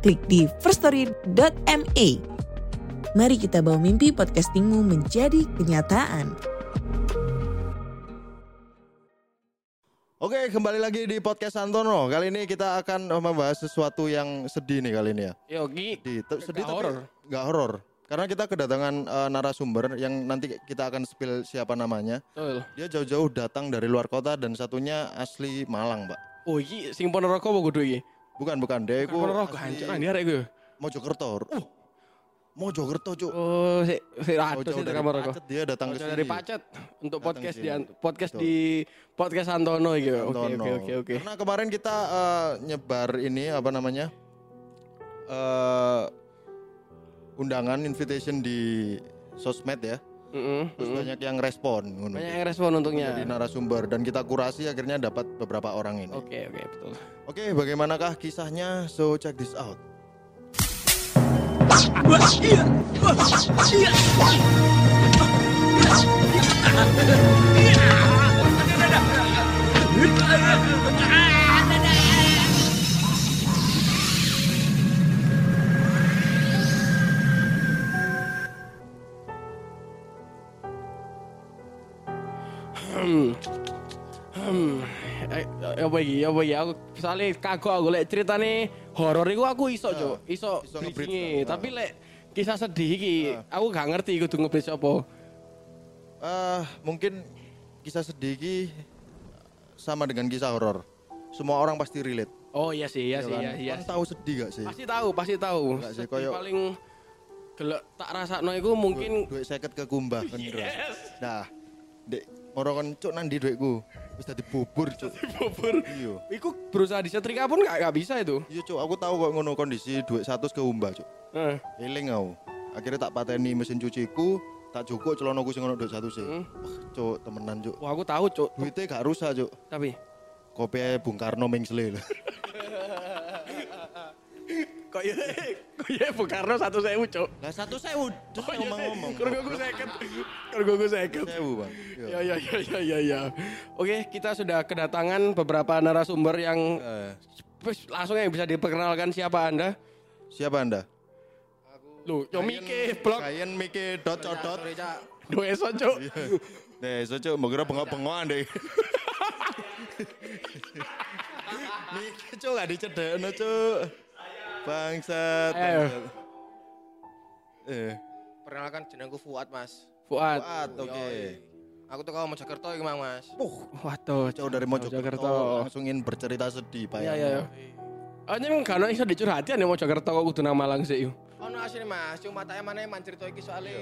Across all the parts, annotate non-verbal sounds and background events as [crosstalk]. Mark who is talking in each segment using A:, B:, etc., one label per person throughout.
A: klik di firststory.me. Mari kita bawa mimpi podcastingmu menjadi kenyataan.
B: Oke, kembali lagi di podcast Santono. Kali ini kita akan membahas sesuatu yang sedih nih kali ini ya.
C: Yogi,
B: Di, te- sedih
C: Nggak
B: tapi
C: horor.
B: nggak horor. Karena kita kedatangan eh, narasumber yang nanti kita akan spill siapa namanya.
C: betul.
B: Dia jauh-jauh datang dari luar kota dan satunya asli Malang, Pak.
C: Oh iki sing Ponorogo apa kudu iki?
B: Bukan, bukan. Itu
C: Ponorogo
B: asli
C: hancur nang arek iku.
B: Mojokerto. Uh, Mojokerto, Cuk.
C: Oh, si si
B: dari
C: Ponorogo.
B: Pacet dia datang ke sini.
C: dari Pacet untuk podcast di podcast
B: Betul.
C: di podcast Antono iki. Oke oke oke oke.
B: Karena kemarin kita eh, nyebar ini apa namanya? eh undangan invitation di sosmed ya.
C: Heeh.
B: Terus banyak yang respon ngono.
C: Banyak yang respon untungnya.
B: Jadi narasumber dan kita kurasi akhirnya dapat beberapa orang ini.
C: Oke oke betul.
B: Oke, bagaimanakah kisahnya? So check this out. [laughs]
C: Hmm. Hmm. Eh, apa iki? Apa iki? Aku misalnya kagok aku lek ceritane horor iku aku iso, Cuk. Iso bridging-e. Tapi lek kisah sedih iki aku gak ngerti kudu nge-bridge apa.
B: Eh, mungkin kisah sedih ini sama dengan kisah horor. Semua orang pasti relate.
C: Oh iya sih, iya
B: ya
C: sih,
B: kan?
C: iya, iya.
B: Tahu sedih gak sih?
C: Pasti tahu, pasti tahu. Paling gelek tak rasakno iku mungkin
B: duit seket ke kumbah kan [laughs] Indra. Nah, dek moro kon cuk nang ndi duitku? Wis dadi bubur cuk.
C: bubur.
B: Iya.
C: Iku berusaha disetrika pun gak, gak bisa itu.
B: Iya cuk, aku tahu kok ngono kondisi duit 100 ke umbah cuk.
C: Eh,
B: Eling aku. Akhirnya tak pateni mesin cuciku, tak jukuk celanaku sing ono duit 100 sih.
C: Hmm.
B: Wah, cuk, temenan cuk.
C: wah aku tahu, Cuk.
B: Duitnya gak rusak cuk.
C: Tapi
B: Kopi Bung Karno mengsle. [laughs]
C: kok ya kok ya Bung Karno satu sewu, Cuk.
B: Lah 100 sewu terus
C: Oh, iya,
B: ngomong-ngomong.
C: Kurang gue seket. Kurang gue seket.
B: Sewu, Bang. Iya.
C: Ya ya ya ya ya ya. Oke, kita sudah kedatangan beberapa narasumber yang
B: Eh,
C: Wes, langsung yang bisa diperkenalkan siapa Anda?
B: siapa Anda?
C: Lu, yo Mike blog
B: Kayen Mike dot codot.
C: do eso, Cuk.
B: Nih, so cuk, mau kira bengok-bengokan deh. [laughs] Mike cuk gak dicedekno cuk. Bangsat. Eh,
D: Perkenalkan jenengku Fuad, Mas.
C: Fuad.
B: Fuad, oke.
D: Aku tuh kalau Mojokerto iki, Mang, Mas.
B: Uh,
C: Waduh,
B: jauh dari Mojokerto langsung ingin bercerita sedih, Pak.
C: Iya, iya, iya. Oh, ini gak iso dicurhatin ya Mojokerto kok kudu nang Malang sih. yuk.
D: Ono asli, Mas. Cuma tak emane man cerita iki soalnya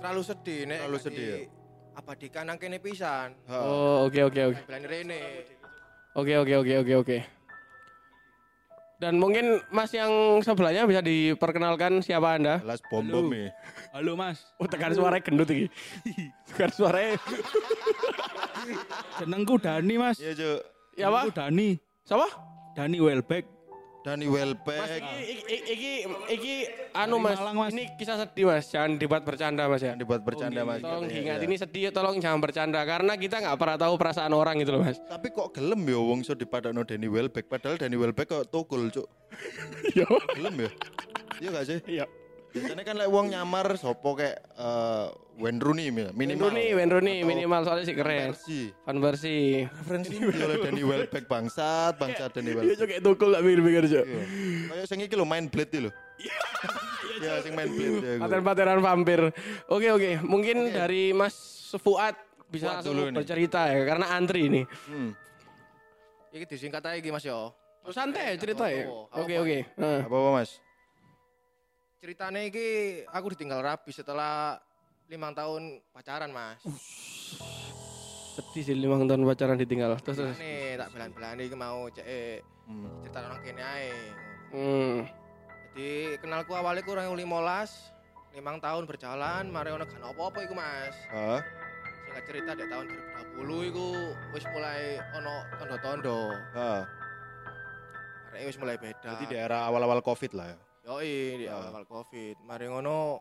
D: terlalu sedih nek.
B: Terlalu sedih, ya?
D: Abadikan nang kene pisan.
C: Oh, oke oke oke.
D: Belan rene.
C: Oke oke oke oke oke. Dan mungkin Mas yang sebelahnya bisa diperkenalkan siapa Anda?
B: Jelas bom-bom
E: Halo.
B: nih.
E: Halo Mas,
C: Oh, tekan suaranya gendut iki. [laughs] tekan suaranya.
E: jenengku Dani Mas.
B: Iya, cuk.
C: Ya?
E: Jenengku Dani,
C: Siapa?
E: Dani Welbeck.
B: Dani
C: Mas,
B: Welbeck.
C: iki, iki, iki, iki, anu mas,
E: Malang, Mas.
C: ini kisah sedih mas, jangan dibuat bercanda mas ya.
B: Dibuat bercanda, Mas.
C: Tolong
B: Iya,
C: diingat,
B: iya.
C: ini sedih, tolong jangan bercanda karena kita nggak pernah tahu perasaan orang gitu loh mas.
B: Tapi kok gelem ya wong iso dipadakno Dani Welbeck padahal Dani Welbeck kok tukul, cuk. [laughs]
C: Yo,
B: Gelem ya? Iya gak sih?
C: iya.
B: Biasanya kan lek wong nyamar sopo kayak eh Wayne Rooney mi- minimal.
C: Wayne Rooney, Wayne Rooney minimal soalnya sih keren.
B: Versi.
C: Van Persie.
B: Referensi oleh Danny Welbeck bangsat, bangsat Danny
C: Iya
B: Welbeck.
C: juga kayak tukul lah pikir-pikir cok.
B: Iya. Kayak sing iki lho main blade iki lho. Iya, sing main blade ya.
C: Paten-patenan vampir. Oke oke, mungkin dari Mas Fuad bisa
B: Fuad
C: langsung bercerita ya karena antri ini.
B: Hmm.
D: Iki disingkat aja iki, Mas yo.
C: Oh, santai cerita ya. Oke
D: apa?
C: oke. Heeh.
B: Apa-apa, Mas?
D: Ceritanya iki aku ditinggal rapi setelah limang tahun pacaran, Mas.
C: Sedih sih lima tahun pacaran ditinggal. Terus terus.
D: Nih, tak belan-belan iki mau cek
B: Hmm.
D: cerita nang kene ae.
C: Hmm.
D: Jadi kenalku awalnya ku orang limolas, limang tahun berjalan, mari ono gak apa-apa iku mas.
B: Heeh.
D: Singkat cerita di tahun 2020 iku wis mulai ono tondo-tondo.
B: Heeh.
D: Arek wis mulai beda.
B: Jadi di era awal-awal Covid lah ya.
D: Yoi di awal Covid. Mari ngono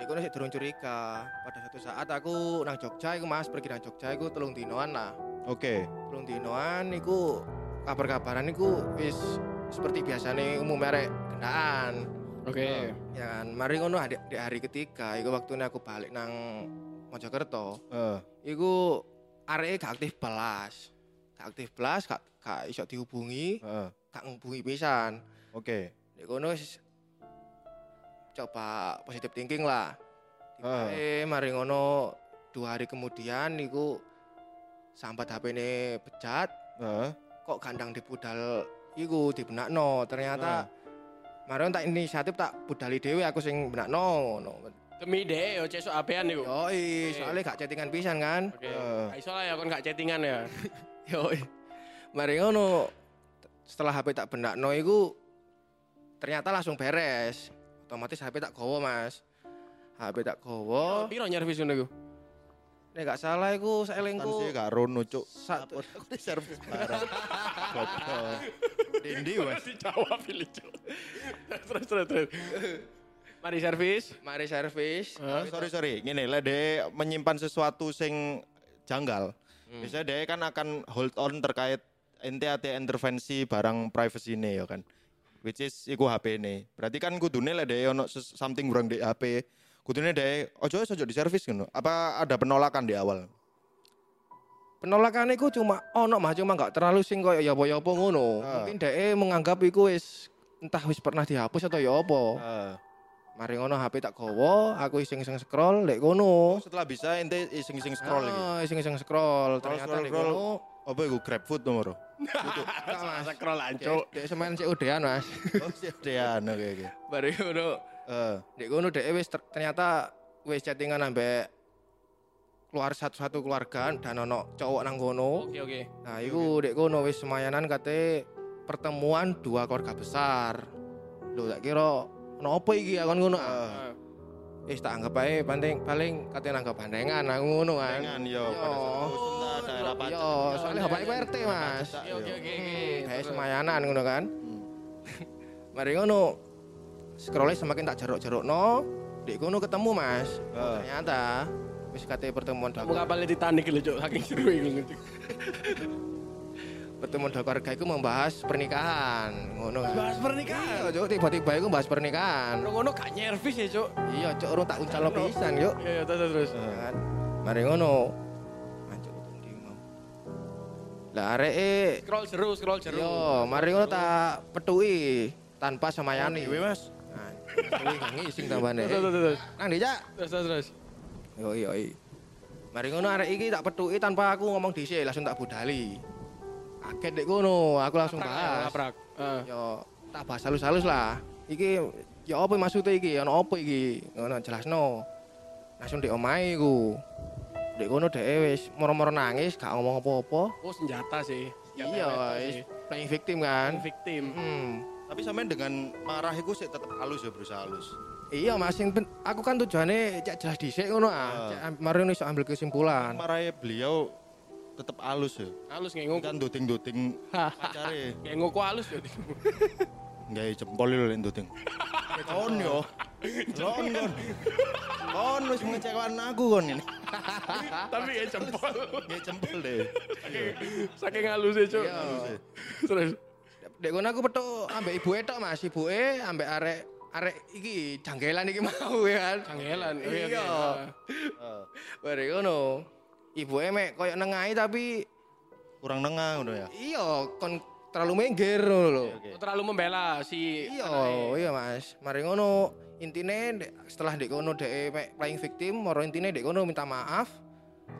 D: di kono sik durung curiga. Pada satu saat aku nang Jogja iku Mas, pergi nang Jogja iku telung dinoan lah.
B: Oke.
D: Telung dinoan iku kabar-kabaran iku wis seperti biasanya umum merek gendaan.
C: Oke.
D: Ya kan, mari ngono di, di hari ketiga iku waktunya aku balik nang Mojokerto.
B: Heeh.
D: Iku areke gak aktif belas. Gak aktif belas, gak gak iso dihubungi,
B: Heeh.
D: gak ngubungi pisan.
B: Oke.
D: Di kono wis coba positive thinking lah. Eh, mari ngono dua hari kemudian niku sambat HP ini bejat,
B: Heeh.
D: kok gandang di budal iku dibenakno. Ternyata mari ngono tak inisiatif tak budali dhewe aku sing benakno ngono.
C: Demi deh, yo cesuk apean niku.
D: Yoi, soalnya gak chattingan pisan kan.
C: Oke. Gak iso lah ya kon gak chattingan ya. [laughs]
D: Yoi. Mari ngono setelah HP tak benakno iku ternyata langsung beres. Otomatis HP tak gowo, Mas. HP tak gowo.
C: Piro nyervis ngono iku?
D: Nek gak salah iku saelingku
B: Tansi gak rono cuk.
D: satu
B: Aku di servis barang. Goblok. Dendi Mas.
C: Dijawab pilih cuk. Terus terus terus. Mari servis.
D: mari servis.
B: Tapi sorry sorry, gini lah dia menyimpan sesuatu sing janggal. Biasanya dia kan akan hold on terkait ente intervensi barang privacy ini ya kan. Which is iku HP ini. Berarti kan kudune lah dia ono something kurang di HP. Kudune dia ojo ojo di servis ngono. Apa ada penolakan di awal?
D: Penolakan iku cuma ono mah cuma gak terlalu sing koyo ya apa-apa ngono.
B: Ah.
D: Mungkin dhek menganggap iku wis entah wis pernah dihapus atau ya apa.
B: Eh,
D: Mari ngono HP tak gowo, aku iseng-iseng scroll lek ngono.
B: setelah bisa ente iseng-iseng scroll lagi.
D: Ah, iseng-iseng scroll. Ternyata lek ngono
B: Apa iku GrabFood nomor?
D: Mas.
C: Scroll ancuk.
D: Dek semen sik udean, Mas.
B: Oh, siap Dean, oke oke.
D: Mari ngono.
B: Eh,
D: Dek ngono dhek wis ter- ternyata wis chattingan ambek keluar satu-satu keluarga dan ono cowok nang kono.
C: Oke oke.
D: Nah, iku dek kono wis semayanan kate pertemuan dua keluarga besar. Lho tak kira ono apa iki akon ngono. ah.
B: eh,
D: Wis tak anggap ae paling paling kate nanggap bandengan aku ngono kan.
B: Dengan yo
D: Yo.
B: Ta, daerah pacet.
D: Yo, soalnya bapaknya ku RT, Mas.
C: Oke oke oke.
D: Kayak semayanan ngono kan.
B: Hmm.
D: Mari ngono. Scrollnya semakin tak jeruk-jerukno, dek kono ketemu, Mas.
B: Eh.
D: Ternyata wis kate pertemuan
C: Kamu
D: dua
C: kapal Titanic lho cuk saking seru iku.
D: pertemuan dua keluarga itu membahas pernikahan, ngono kan.
C: Bahas pernikahan.
D: Iya, Cuk, tiba-tiba itu bahas pernikahan.
C: Ngono gak nyervis ya cuk.
D: Iya, cuk, urung tak uncalno pisan, yuk.
C: Iya iya terus terus.
B: Eh.
D: kan. Mari ngono. Lah areke
C: Scroll seru scroll seru.
D: yo, mari ngono tak petuki tanpa semayani.
B: Dewe Mas.
D: Nah, Kuwi ngising tambane.
C: Terus terus terus.
D: Nang Cak?
C: Terus terus terus.
D: Yo iya. Mari ngono arek iki tak petuki tanpa aku ngomong dhisik, langsung tak budali. Kaget dek ngono, aku langsung bahas.
C: Laprak. Eh.
D: Yo tak bahas halus-halus lah. Iki ya apa maksudnya iki? Ono apa iki? Ngono jelasno. Langsung di omahe iku. Dek ngono dek wis moro-moro nangis, gak ngomong apa-apa.
C: Oh senjata sih. Senjata
D: Iya, wis playing victim kan.
C: Victim.
D: Hmm.
B: Tapi sampean dengan marah iku sih tetep halus ya berusaha halus.
D: Iya Mas, pen- aku kan tujuannya cek jelas dhisik ngono ah.
B: Ah.
D: Cek Mari iso ambil kesimpulan.
B: Marahnya beliau tetep halus ya.
C: Halus ngengok.
B: Kan doting-doting pacare.
C: Ngengok ku halus ya. [laughs]
B: Nggak jempol lho lek doting. Kon yo. Kon kon. Kon wis mengecewakan aku kon ini.
C: Tapi ya jempol.
B: Nggak jempol deh.
C: Saking halus ya cuk.
D: Iya.
C: Terus.
D: Dek kono aku petuk ambek ibuke tok Mas, ibuke ambek arek arek iki janggelan iki mau ya kan.
C: Janggelan. Oke, oke.
D: Iya.
B: Eh,
D: Bare ngono. Ibuke mek koyo nengahi tapi
B: Kurang nengah ngono ya.
D: iya kon terlalu minggir ngono lho.
B: Oke.
C: Oh, terlalu membela si
D: Iya, iya Mas. Mari ngono intine setelah dek kono dek mek playing victim, moro intine dek kono minta maaf.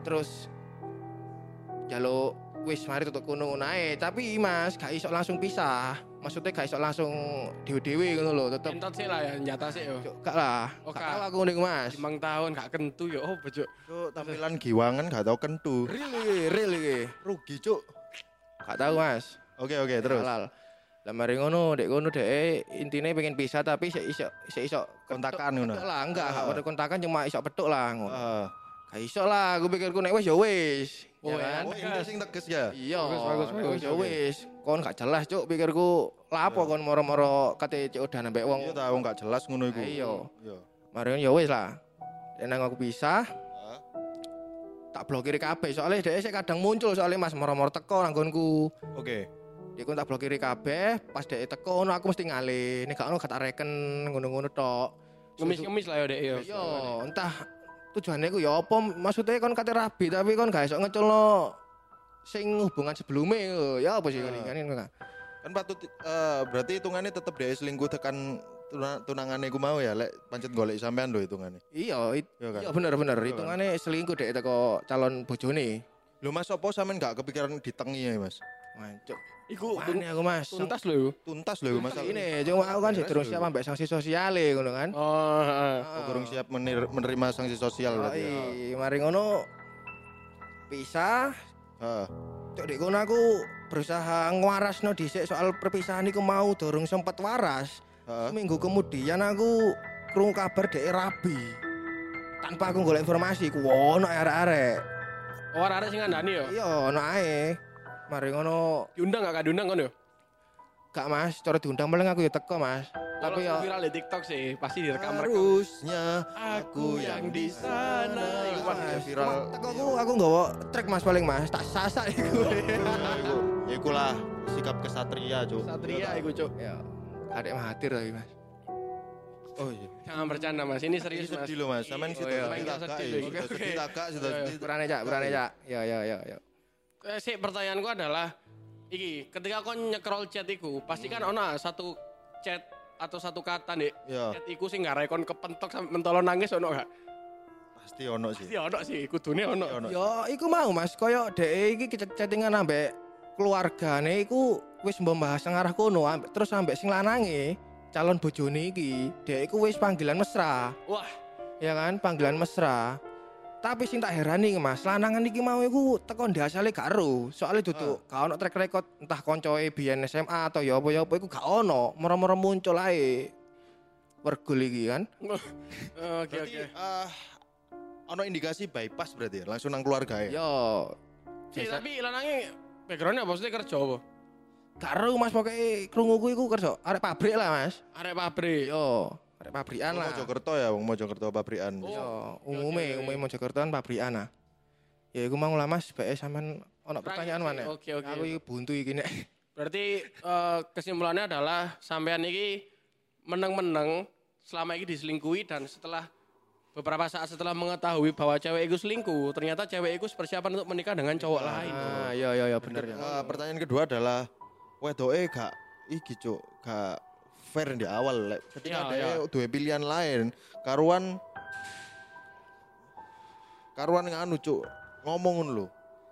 D: Terus jaluk wis mari tutup kono ngono ae. Tapi Mas gak iso langsung pisah. Maksudnya gak iso langsung dewe-dewe ngono lho, tetep
C: Entot sih lah ya, senjata sih yo.
D: Gak lah.
C: Oh,
D: gak tahu aku ning Mas.
C: Limang tahun gak kentu ya. Oh, bocok.
B: Cuk, tampilan giwangan gak tau kentu.
D: Real iki, real iki.
B: Rugi, Cuk.
D: Gak tahu Mas.
B: Oke, oke, terus.
D: Halal. Lah mari ngono, dek ngono dek intine pengen pisah tapi sik iso sik iso
B: Kontakan ngono.
D: lah, enggak, gak ada kontakan cuma iso petuk lah ngono.
B: Heeh.
D: Gak iso lah, aku pikirku nek wis ya wis.
C: Oh,
D: Ya
C: ya.
D: kan?
B: Oh, ini sing tegas ya.
D: Iya,
C: Bagus, bagus,
D: nek
C: bagus,
D: wis ya wis. Kon gak jelas cuk pikirku. Lapo kon moro-moro kate cuk udah nambah wong.
B: Iya ta wong gak jelas ngono iku.
D: Iya.
B: Iya.
D: Mari ngono ya wis lah. Nek nang aku pisah,
B: Heeh.
D: tak blokir kabeh soalnya dhek kadang muncul soalnya Mas moro-moro teko nang nggonku.
B: Oke.
D: Dia kon tak blokir kabeh, pas dhek teko ngono aku mesti ngalih. Nek gak ngono gak tak reken ngono-ngono tok.
C: Ngemis-ngemis lah ya dek ya.
D: Yo, entah tujuannya ku ya apa maksudnya kon kate rabi tapi kon gak iso ngeculno sing hubungan sebelumnya. Ya apa sih kon
B: Ah.
D: iki kan enggak.
B: Kan patut eh, berarti hitungannya tetep dia selingkuh tekan tuna, tunangannya ku mau ya lek pancet golek sampean lho hitungannya.
D: Iya, it-
B: Iya kan?
D: iya bener bener.
B: Iya kan?
D: Hitungane selingkuh dek teko calon bojone.
B: Lho Mas opo sampean gak kepikiran ditengi ya Mas?
D: Mancuk.
C: Iku
D: Mana aku Mas?
C: tuntas loh.
B: Tuntas lho Mas.
D: Ini cuma aku kan
B: lho.
D: siap ambek sanksi sosiale ngono kan.
C: Oh, heeh.
B: Oh, kurang siap menir- menerima sanksi sosial berarti. ya?
D: Iya, mari ngono pisah.
B: Heeh.
D: Cuk dek kono aku berusaha ngwarasno dhisik soal perpisahan iku mau dorong sempat waras.
B: Heeh.
D: Seminggu kemudian aku krungu kabar dek rabi. Tanpa aku golek informasi, ku ono arek-arek.
C: Oh, arek sing ngandani ya.
D: Iya, ono ae. Mari ngono,
C: Diundang gak diundang kan ya?
D: gak Mas, cara diundang paling aku ya teko, Mas. Tapi
C: Kalau
D: ya
C: viral di TikTok sih, pasti direkam rekam.
B: Harusnya
C: Aku yang di sana.
B: Viral.
D: Teko aku aku nggawa track Mas paling Mas, tak sasak iku.
B: Ya iku lah sikap kesatria, Cuk.
C: Satria iku, Cuk.
D: Ya, kadek mahathir tapi Mas.
B: Oh iya.
C: Jangan bercanda, Mas. Ini serius,
B: Ini
C: Mas.
B: sedih loh Mas. Sampean situ kakak. ya. Sudah
C: Oke,
B: sedih
C: oke.
B: kakak, sedih.
D: Berani Cak, berani Cak. Ya ya ya ya.
C: Eh, sih pertanyaanku adalah iki, ketika kau nyekrol chat iku, pasti kan ono satu chat atau satu kata nih.
B: Ya,
C: Chat iku sing gak rekon kepentok sampe mentolo nangis ono gak?
B: pasti ono sih.
C: Pasti ono sih, kudune ono.
B: Ono.
D: Ya iku mau Mas, koyo dhek iki chat- chattingan ambek keluargane iku wis membahas ngarah kono ambek terus ambek sing lanange calon bojone iki, dhek iku wis panggilan mesra.
C: Wah,
D: Ya kan, panggilan mesra. Tapi sing tak herani Mas, lanangan iki mau iku teko ndasale gak ero. Soale duduk gak ono track record entah koncoe biyen SMA atau ya apa ya apa iku gak ono, moro-moro muncul ae. Wergul iki kan.
C: oke
B: Berarti
C: oke.
B: eh, ono indikasi bypass berarti ya, langsung nang keluarga ya.
D: Yo.
C: Sih,
D: Biasa-
C: tapi lanangnya backgroundnya apa maksudnya kerja apa?
D: Gak ero Mas pokoke krunguku iku kerja arek pabrik lah Mas.
C: Arek pabrik.
D: Yo, pabrikan
B: Wong
D: lah.
B: Mojokerto ya, wong Mojokerto pabrikan.
C: Oh.
D: Yo,
C: oke,
D: umume
C: oke.
D: umume Mojokerto kan pabrikan lah. Ya iku mau lah Mas, bae sampean ono pertanyaan mana?
C: Oke oke.
D: Aku iki buntu iki nek.
C: Berarti eh, kesimpulannya adalah sampean ini meneng-meneng selama ini diselingkuhi dan setelah beberapa saat setelah mengetahui bahwa cewek itu selingkuh, ternyata cewek itu persiapan untuk menikah dengan cowok lain.
D: Ah, iya iya iya bener ya.
B: Eh, pertanyaan kedua adalah wedoke gak iki cuk, gak fair di awal lek ketika
C: Iya,
B: dia duwe pilihan lain, karuan karuan nganu cuk, ngomong lho.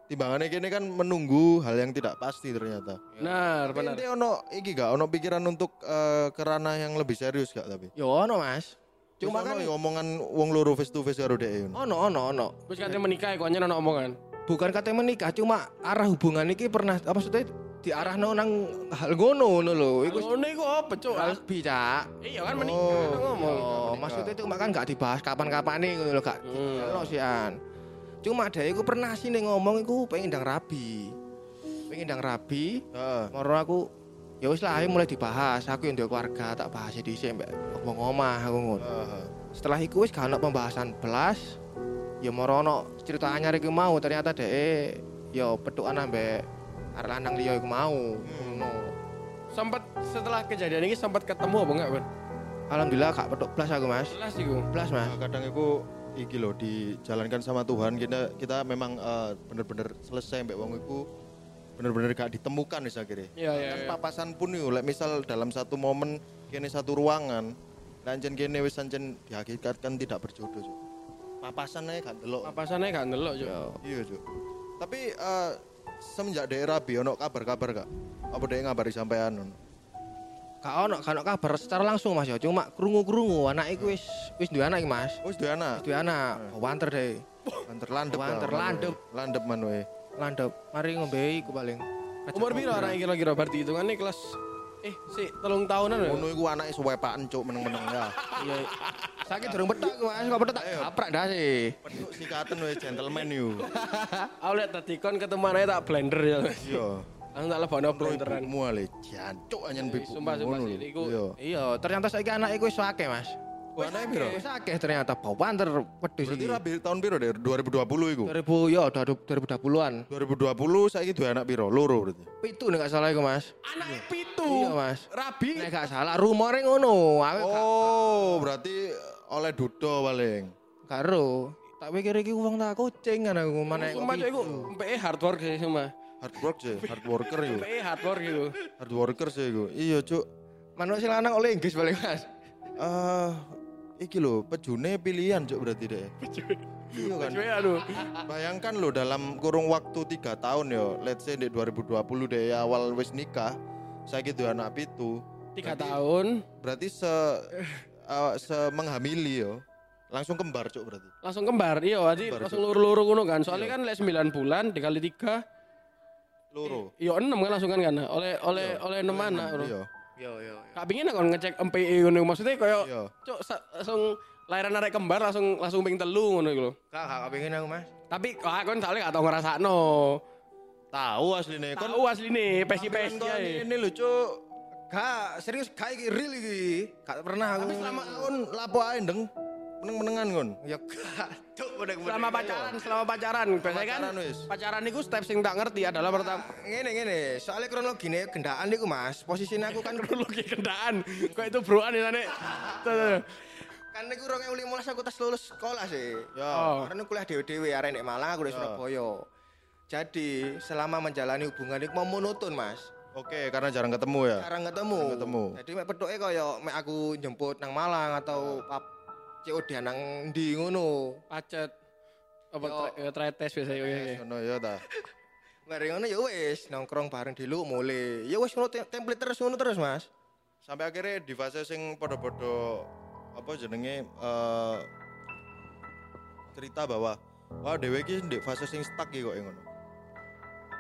B: Timbangannya kini kan menunggu hal yang tidak pasti ternyata.
C: Benar,
B: Tapi
C: benar.
B: ente ono iki gak ono pikiran untuk eh, ke ranah yang lebih serius gak tapi?
D: Yo ono Mas.
B: Cuma kan
D: kan
B: omongan wong loro face to face karo dhek ngono.
D: ono ono ono.
C: Terus katanya menikah ya, kok ono omongan.
D: Bukan kata menikah, cuma arah hubungan iki pernah apa maksudnya diarahno nang hal ngono ngono lho. Iku
C: Iku iku apa, Cuk?
D: Albi, Cak.
C: Iya kan menikah
B: Oh.
C: ngomong.
D: Oh, maksudnya itu kan gak dibahas kapan-kapan nih ngono lho, gak.
C: Hmm.
D: Ono sih an. Cuma ada iku pernah sih ngomong iku pengen ndang rabi. Pengen ndang rabi,
B: Heeh.
D: moro aku ya wis lah ayo mulai dibahas. Aku yang duwe keluarga tak bahas dhisik mbak wong omah aku ngono. Setelah iku wis gak ono pembahasan belas. Ya moro ono cerita anyar iku mau ternyata dhek ya petukan ambek arek lanang liya iku mau. Ngono.
C: Sempat setelah kejadian ini sempat ketemu apa enggak, Bang?
D: Alhamdulillah gak petuk belas aku, Mas.
C: Jelas iku.
D: Belas, Mas.
B: Nah, kadang itu iki loh dijalankan sama Tuhan kita kita memang eh, bener-bener selesai mbak wong iku bener-bener gak ditemukan wis akhirnya.
C: Iya, iya,
B: Kan
C: iya.
B: papasan pun yuk, like misal dalam satu momen kene satu ruangan, lanjen kene wis ancen dihakikatkan tidak berjodoh. Cuk. Papasan aja gak delok.
C: Papasannya gak ndelok, Cuk.
D: Yo.
B: Iya, Cuk. Tapi eh, semenjak daerah Rabi ono kabar-kabar gak? Apa dia ngabari sampean?
D: Gak ono, ono kabar secara langsung Mas ya. Cuma krungu-krungu anak iku wis wis duwe anak iki Mas.
B: Oh, wis duwe anak.
D: Wis duwe anak. Wanter deh.
B: Lanter landep.
D: Wanter, landep.
B: Landep man we.
D: Landep. Mari ngombe iku paling.
C: Umur piro anak kira-kira berarti hitungannya kelas Eh, sih, telung tahunan ya.
B: Ngono iku anake suwepaken cuk meneng-meneng ya.
C: Iya.
D: Sakit durung petak Mas, kok petak tak kaprak dah sih.
B: Peduk sikaten wis gentleman yo. [laughs]
C: Aku lihat tadi kon ketemu anaknya tak blender ya.
B: Iya.
C: Langsung tak lebokno blenderan.
B: Ibumu ale jancuk anyen
C: Eh,
B: bibu.
C: sumpah, sumpah sih, iku
B: Iya.
D: Iya, ternyata saiki anak iku wis akeh Mas.
B: Wah, anake piro?
D: Wis akeh ternyata wedhus
B: Berarti
D: iki.
B: rabi tahun piro deh? 2020 iku.
D: 2000 yo 2020-an.
B: 2020 saiki duwe anak piro? Loro berarti.
D: Pitu nek gak salah iku Mas.
C: Anak pitu.
D: Iya Mas.
C: Rabi.
D: Nek gak salah rumore ngono. Aku gak
B: Oh, berarti oleh dudo paling.
D: karo. Tak pikir iki wong tak kucing kan aku mana
C: Sumpah cok iku MPE hard work sih sumpah.
B: Hard work sih, hard worker iku.
C: MPE hard work iku.
B: Hard worker sih iku. Iya, Cuk.
D: Manuk sing lanang oleh Inggris paling Mas.
B: Eh, iki lho, pejune pilihan Cuk berarti deh. Iya kan.
C: Cuy aduh.
B: Bayangkan lo dalam kurung waktu tiga tahun yo, let's say di 2020 deh awal wis nikah, saya gitu anak pitu,
C: Tiga
B: Berarti-
C: tahun
B: berarti se eh, se menghamili yo, langsung kembar cuk berarti.
C: langsung kembar. Iya, berarti
B: Kembar,
C: langsung luru-luru ngono kan. Soalnya kan lek 9 bulan dikali 3
B: Loro.
C: Iya 6 kan langsung kan kan. Oleh oleh oleh 6 anak.
B: Iya.
D: Yo yo.
C: Kak pingin kon ngecek MPE ngono maksudnya koyo cuk langsung lahiran arek kembar langsung langsung ping telu ngono iku lho.
D: Gak gak kepengin aku Mas.
C: Tapi wah kon soalnya gak tau ngrasakno.
B: Tahu asline kon
C: Tahu asline pesi-pesi ae.
B: ini lho cuk.
D: Gak serius gak real iki. Gak pernah aku.
B: Tapi selama kon lapo ae ndeng meneng-menengan kon.
D: ya gak. Cuk bener
C: Selama pacaran, selama pacaran, biasanya kan
B: Pacaran wis.
C: pacaran niku step sing tak ngerti adalah pertama
D: Ngene ngene, soalnya kronologine gendaan iku Mas. Posisinya aku kan [laughs]
C: kronologi kendaan. Kok itu broan ya nek. [laughs]
D: Kan niku 2015 aku tes lulus sekolah sih.
B: Ya.
C: Oh.
D: Karena kuliah dewe-dewe arek nek Malang aku di
B: Ya.
D: Surabaya. Jadi selama menjalani hubungan itu mau monoton Mas.
B: Oke, karena jarang ketemu ya.
D: Jarang ketemu.
B: Jarang ketemu.
D: Jadi mek petuke kaya mek aku jemput nang Malang atau pap COD nang ndi ngono.
C: Pacet apa
D: Yo.
C: tra- tretes biasanya oke, oke.
B: Ngono ya ta. [laughs]
D: Mari ngono ya wis nongkrong bareng dulu mulai. Ya wis ngono te- template terus ngono terus Mas.
B: Sampai akhirnya di fase sing podo-podo apa jenenge eh cerita bahwa wah dewe iki di fase sing stuck iki kok ngono.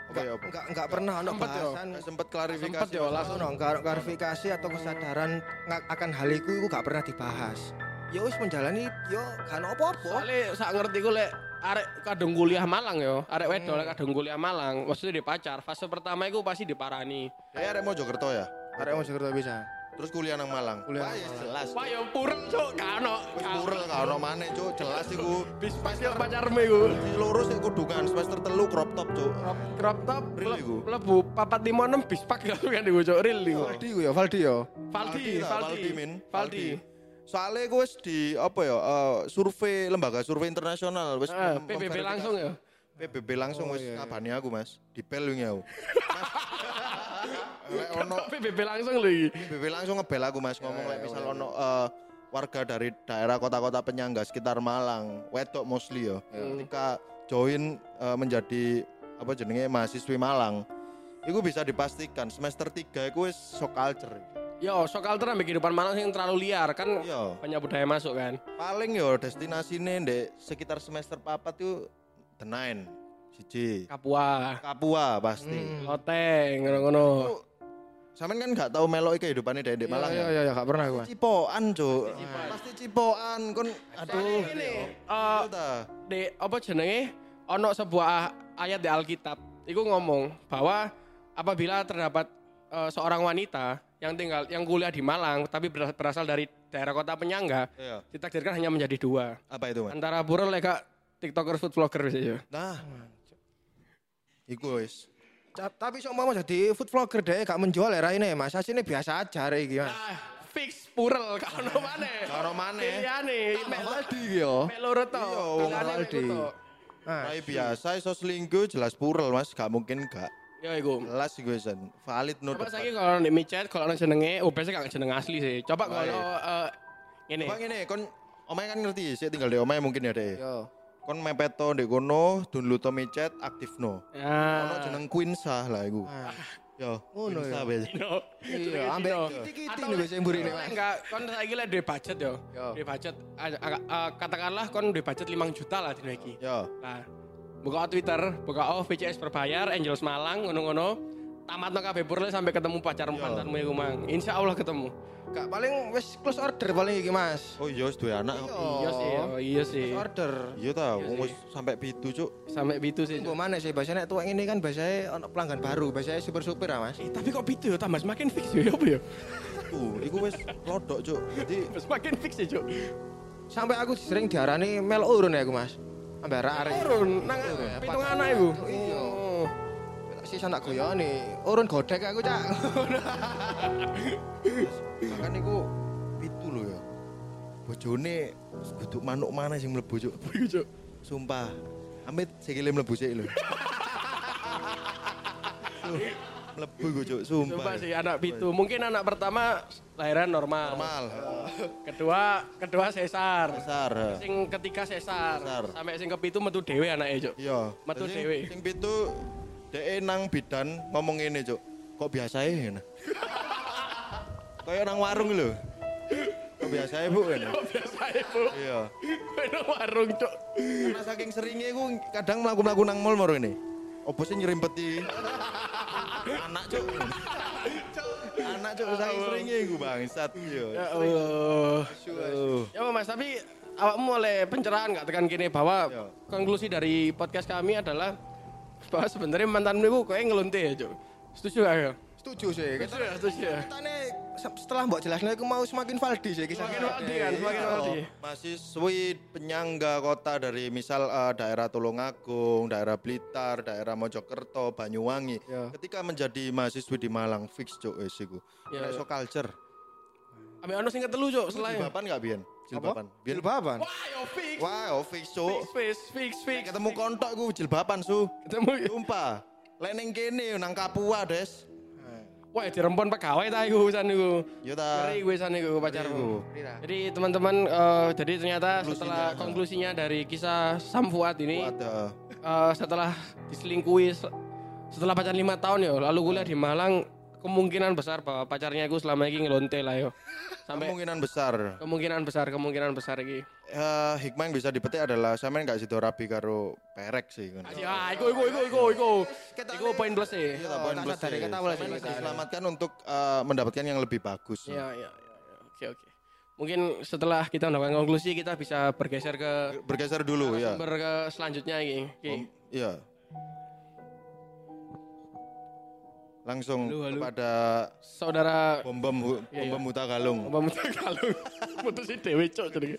B: Apa ya apa?
D: Enggak enggak pernah ono
C: yo.
D: bahasan.
B: Sempet klarifikasi.
C: Sempet yo, langsung.
D: Ono enggak klarifikasi atau kesadaran akan hal itu iku gak pernah dibahas. Ya wis menjalani yo gak ono apa-apa.
C: Soalnya sak ngerti ku lek arek kadung kuliah Malang yo, arek wedok
B: Hmm.
C: lek kadung kuliah Malang, maksudnya di pacar, fase pertama iku pasti diparani.
B: Dia arek Mojokerto ya.
D: Arek mau Jakarta bisa.
B: Terus kuliah nang Malang.
D: Kuliah
B: Wah, ya
D: Malang.
B: jelas.
C: Wah yo purel cuk, gak ono.
B: Purel gak ono maneh, Cuk. Jelas iku.
C: Bis pas yo pacarmu iku.
B: Di loro sik kudukan semester telu crop top, Cuk.
C: Crop, crop top,
B: Real iku.
C: mlebu papat lima enam bis pak gak kan iku cuk real iku.
D: Valdi ku ya, Valdi ya.
C: Valdi,
B: lah,
C: Valdi,
B: Min.
C: Valdi.
B: Soalnya gue di apa ya eh, survei lembaga survei internasional wis
C: Eh,
B: mem-
C: PBB langsung ya.
B: PBB langsung wis
D: iya, iya.
B: ngabani aku Mas. Dipel wingi aku. [laughs] Lek ono
C: PBB langsung lho iki.
B: PBB langsung ngebel aku Mas ngomong
D: Ya,
B: lek
D: ya,
B: misal
D: ya,
B: ono eh, warga dari daerah kota-kota penyangga sekitar Malang, wedok mostly ya. Ketika join eh, menjadi apa jenenge mahasiswi Malang, itu bisa dipastikan semester 3 itu wis shock culture.
C: Yo, sok alter ambek kehidupan Malang sing terlalu liar kan
B: Iya.
C: banyak budaya masuk kan.
B: paling yo destinasine ndek sekitar semester papat tuh The Nine siji
C: Kapua,
B: Kapua pasti
D: Hmm.
C: Loteng, ngono-ngono.
B: Tuh, Sampean kan gak tahu melok kehidupannya dari Malang
D: Iya
B: ya.
D: iya iya gak pernah gua.
B: Cipoan, Cuk. Pasti cipoan kon aduh.
C: Eh
B: Iya
C: di apa jenenge ono sebuah ayat di Alkitab itu ngomong bahwa apabila terdapat eh, seorang wanita yang tinggal yang kuliah di Malang tapi beras- berasal dari daerah kota penyangga
B: Iya.
C: ditakdirkan hanya menjadi dua
B: Apa itu, Mas?
C: antara burel leka tiktokers food vlogger biasanya
B: Nah. Iku wis.
D: Tapi sok mau jadi food vlogger deh gak menjual era ini Mas. Asine biasa aja rek iki Mas.
C: ah, fix purel no mana
B: Karo maneh.
C: pilihannya mek
D: Valdi iki yo.
C: mek loro to
B: Iya,
D: Aldi. Nah,
B: biasa iso selingkuh jelas purel, Mas. Gak mungkin gak.
C: Ya iku
B: Jelas iku. Valid no
C: Coba saiki kalau di micet kalau orang jenenge, oh biasanya gak jeneng asli sih. Coba kalau eh, ini.
B: Bang ini kon Omai kan ngerti, sih tinggal di Omai mungkin ya deh.
D: yo.
B: Kon mepeto di kono, download to micet, aktif no.
C: Ya.
B: Ono jeneng Queen Sah lah iku.
D: Ah,
B: Yo,
D: Ngono ya.
B: Biasa.
C: Dino.
D: Iya, ambek
C: Dino.
D: kiti-kiti
C: Atau
D: nih biasanya mburi ini
C: Kalau
D: Mas.
C: enggak, kon saiki lek duwe budget
D: yo.
C: Duwe budget katakanlah kon duwe budget 5 juta lah dino iki.
B: Yo,
C: Nah, buka Twitter, buka oh VCS berbayar, Angels Malang ngono-ngono. tamat no kabeh purle sampai ketemu pacar mantanmu iku mang. Insya Allah ketemu.
D: Gak paling wis close order paling iki Mas.
B: Oh iya wis duwe anak.
C: Iya sih, oh, iya sih.
D: Close order.
B: Iya ta,
C: Iya
B: wong wis sampai pitu cuk.
C: Sampai bitu sih.
D: Gue mana sih bahasanya tuh ini kan bahasanya ono pelanggan baru, bahasanya super super ya mas.
C: Eh, tapi kok bitu ya, tambah semakin fix ya, apa ya?
B: Tuh, iku wis lodok cuk. Jadi
C: Semakin fix ya, Cuk.
D: Sampai aku sering diarani mel urun ya aku mas. Sampai arek.
C: Urun, nang pitung anak iku.
D: Iya.
C: Oh.
D: Si sanak goyoni, urun godek aku cak. [laughs]
B: kan iku pitu lho ya. Bojone kudu manuk mana sing mlebu cuk.
C: Cuk.
B: Sumpah. Amit sikile mlebu sik lho. [laughs] Mlebu iku cuk, sumpah.
C: Coba sih anak pitu. Mungkin anak pertama lahiran normal.
B: Normal.
C: Kedua, kedua sesar.
B: Besar. ha.
C: Sing ketiga sesar.
B: Sesar.
C: Sampai sing kepitu metu dhewe anake, Cuk.
B: Iya.
C: Metu dhewe.
B: Sing pitu dhek nang bidan ngomong ngene, Cuk. Kok biasa ya? ngene? Kayak nang warung lho. Kok biasa ya, Bu? ngene?
C: Biasa ibu.
B: Iya.
C: Kowe nang warung, Cuk.
B: Karena saking seringnya aku kadang melaku-melaku nang mall moro ini. Opo sih nyerimpeti? Anak, Cuk. Anak, Cuk. Saking seringnya aku bangsat. Iya.
C: Ya Allah. Ya Mas, tapi awakmu oleh pencerahan nggak tekan kini bahwa
B: Ya.
C: konklusi dari podcast kami adalah bahwa sebenarnya mantanmu itu kayak ngelunte ya, Cuk. Setuju gak ya?
D: Setuju sih. Kita
C: Setuju ya, setuju ya.
D: kita nih setelah mbok jelasnya aku mau semakin valdi sih kisah.
C: Semakin valdi kan, semakin valdi.
B: Mahasiswi penyangga kota dari misal eh, daerah Tulungagung, daerah Blitar, daerah Mojokerto, Banyuwangi.
C: Ya.
B: Ketika menjadi mahasiswi di Malang, fix cuk wis iku.
C: Ya,
B: Nek
C: ya.
B: so culture.
C: Ambil ono sing ketelu, Cuk, selain.
B: Jilbaban enggak Bian? Jilbaban. Bian.
D: Jilbaban.
C: Wah, yo fix.
B: Wah, oh, fix cuk.
C: Fix, fix, fix.
B: Ketemu kontok ku jilbaban su.
C: Ketemu.
B: Sumpah. Lek ning kene nang Kapua, Des.
C: Wah, dirempon pegawai ta iku wisan iku.
B: Yo ta.
C: Ngeri gue iku pacarmu.
D: Rira.
C: Jadi teman-teman eh, jadi ternyata
B: Konklusinya.
C: setelah konklusinya dari kisah Sam Fuad ini
B: Ada.
C: eh, setelah diselingkuhi se- setelah pacaran lima tahun ya lalu kuliah di Malang kemungkinan besar bahwa pacarnya aku selama ini ngelonte lah yo sampai
B: Kemungkinan besar.
C: kemungkinan besar kemungkinan besar iki
B: Eh, hikmah yang bisa dipetik adalah sampean gak sido rabi karo perek sih ngono.
C: ah iku iku iku iku iku iku poin plus e
B: Iya, poin plus sih.
D: kata sih kita.
B: diselamatkan untuk eh, mendapatkan yang lebih bagus.
C: ya ya ya ya. oke oke mungkin setelah kita mendapatkan konklusi kita bisa bergeser ke
B: Bergeser dulu ya.
C: sumber ke selanjutnya.
B: Om- Iya. Langsung
E: Halo, halo.
B: kepada
C: saudara
B: bom bom bom
C: Iya, iya.
B: bom Huta Galung.
C: Mbak Muta Galung mutusin [laughs] dewe cok jadi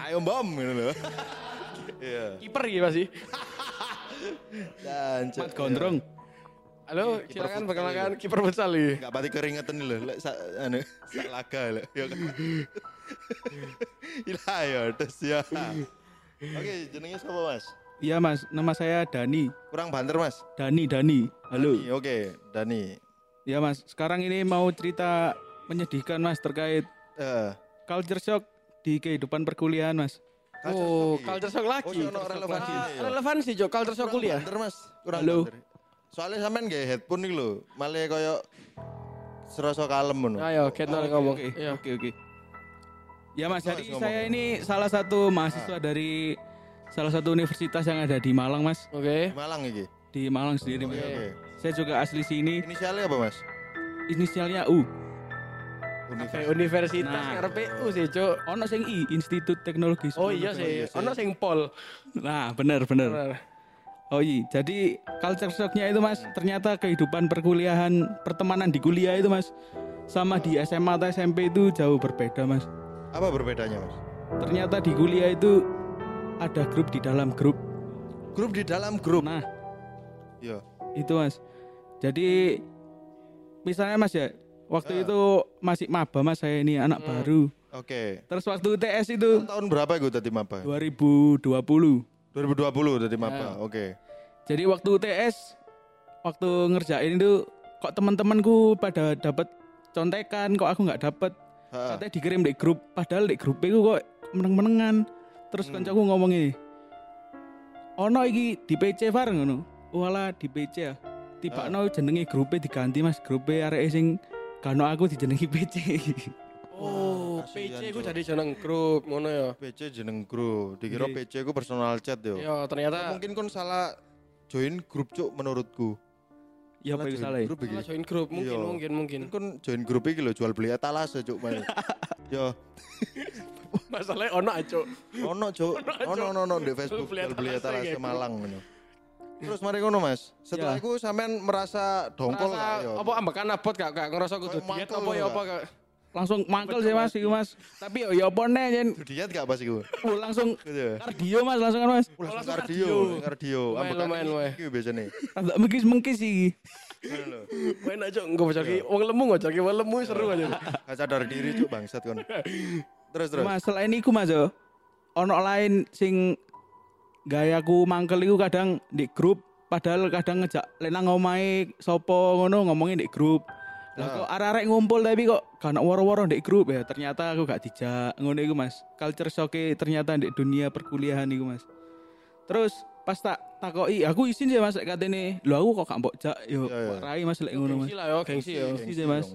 B: Ayo bom gitu loh. Iya.
C: kiper gitu pasti [laughs]
B: Dan
E: Mat gondrong.
C: halo silakan perkenalkan kiper futsal iki
B: Gak pati keringetan loh. Lek sak anu [laughs] sak laga lho. Ya kan. Ilah ya terus ya. Oke, jenenge siapa Mas?
E: Iya mas, nama saya Dani.
B: Kurang banter Mas.
E: Dani, Dani. Halo.
B: Dani, Oke, Dani.
E: Ya mas, sekarang ini mau cerita menyedihkan mas terkait
B: Eh,
E: culture shock di kehidupan perkuliahan mas.
C: oh
B: shock
C: culture shock
B: Oh,
C: lagi
B: ono relevansi
C: Ah,
B: ini ya.
C: relevansi cok culture shock kuliah
B: banter Mas. Kurang
E: Halo.
B: banter. Soalnya sampean gak headphone nih lho. Malah koyo serasa kalem ngono.
C: ayo kita
E: Oke,
C: ngomong
E: Oke,
C: Iya.
E: oke, oke. Ya mas, jadi saya ini salah satu mahasiswa dari salah satu universitas yang ada di Malang mas.
C: oke
B: Di Malang iki.
E: Di Malang sendiri mas.
B: oke.
E: Saya juga asli sini.
B: Inisialnya apa Mas?
E: Inisialnya U.
C: Kayak universitas
E: Nah.
C: ngarepe U sih cok
E: Ono sing I, Institut Teknologi
C: oh
E: 10
C: iya sih ono sing pol
E: Nah, benar, benar.
C: Bener.
E: Oh iya, jadi culture shocknya itu mas, ternyata kehidupan perkuliahan, pertemanan di kuliah itu mas, sama di SMA atau SMP itu jauh berbeda mas.
B: Apa berbedanya Mas?
E: Ternyata di kuliah itu ada grup di dalam grup.
B: Grup di dalam grup.
E: Nah,
B: Iya.
E: itu mas. Jadi misalnya mas ya, waktu
B: Ah.
E: itu masih maba mas saya ini anak
C: Hmm.
E: baru.
B: Oke.
E: Terus waktu UTS itu
B: Tahun berapa itu tadi maba?
E: 2020.
B: 2020 tadi maba.
E: Ya.
B: Oke.
E: Jadi waktu UTS, waktu ngerjain itu kok teman-temanku pada dapat contekan, kok aku nggak dapat. Katanya dikirim di grup, padahal di grup itu kok meneng-menengan. Terus
B: Hmm.
E: kancaku ngomong ini, ono iki di PC bareng ngono. Walah di PC ya. Tiba no jenenge grupnya diganti mas, grupnya arek sing kano aku dijenengi PC.
C: oh
B: kasihan,
C: PC ku jadi jeneng grup ngono ya
B: PC jeneng grup. Dikira
E: Iya.
B: PC ku personal chat yo.
C: ya ternyata
B: Mungkin kon salah join grup cuk menurutku.
E: Ya apa
B: Salah
E: ya?
B: grup iki.
C: Salah join grup mungkin
B: Iya.
C: mungkin mungkin.
B: Kan join grup iki lho jual beli etalase cuk main. Yo, [laughs]
C: Masalahnya ono aja.
B: ono cuk. Ono ono ono di Facebook
C: Beli
B: jual beli
C: etalase
B: etalase
C: kayak
B: Malang ngono. Terus mari ngono Mas. Setelah
E: Ya.
B: iku sampean merasa dongkol
C: Merasa
B: yo?
C: apa ambekan abot gak gak ngerasa kudu diet apa ya apa gak.
E: Langsung mangkel sih Mas iku Mas. Tapi yo ya apa nih jen
B: Diet gak pas iku?
E: Oh, langsung
B: Gitu ya.
E: kardio Mas langsung kan Mas.
B: Langsung
C: langsung
B: kardio,
C: kardio. Lumayan,
B: Ambekan
C: lumayan,
B: iki-
C: lumayan.
B: iki biasanya.
E: Rada mengkis-mengkis iki.
B: Ngono lho.
C: Main aja enggak bocor ki wong lemu ngocor ki wong lemu seru aja.
B: Gak sadar diri cuk bangsat kon. [laughs] Terus terus.
E: Mas selain iku Mas yo. Ono lain sing gayaku mangkel iku kadang di grup padahal kadang ngejak lenang ngomahe sopo ngono ngomongin di grup. Lah
B: Ah.
E: kok arek-arek ngumpul tapi kok gak ono woro-woro di grup ya. Ternyata aku gak dijak ngono iku Mas. Culture shock ternyata di dunia perkuliahan iku Mas. Terus pas tak takoki aku izin sih Mas katene. Lho aku kok gak mbok jak yo kok rai Mas lek ngono Mas.
C: Gengsi lah yo, gengsi yo.
E: Gengsi sih, Mas.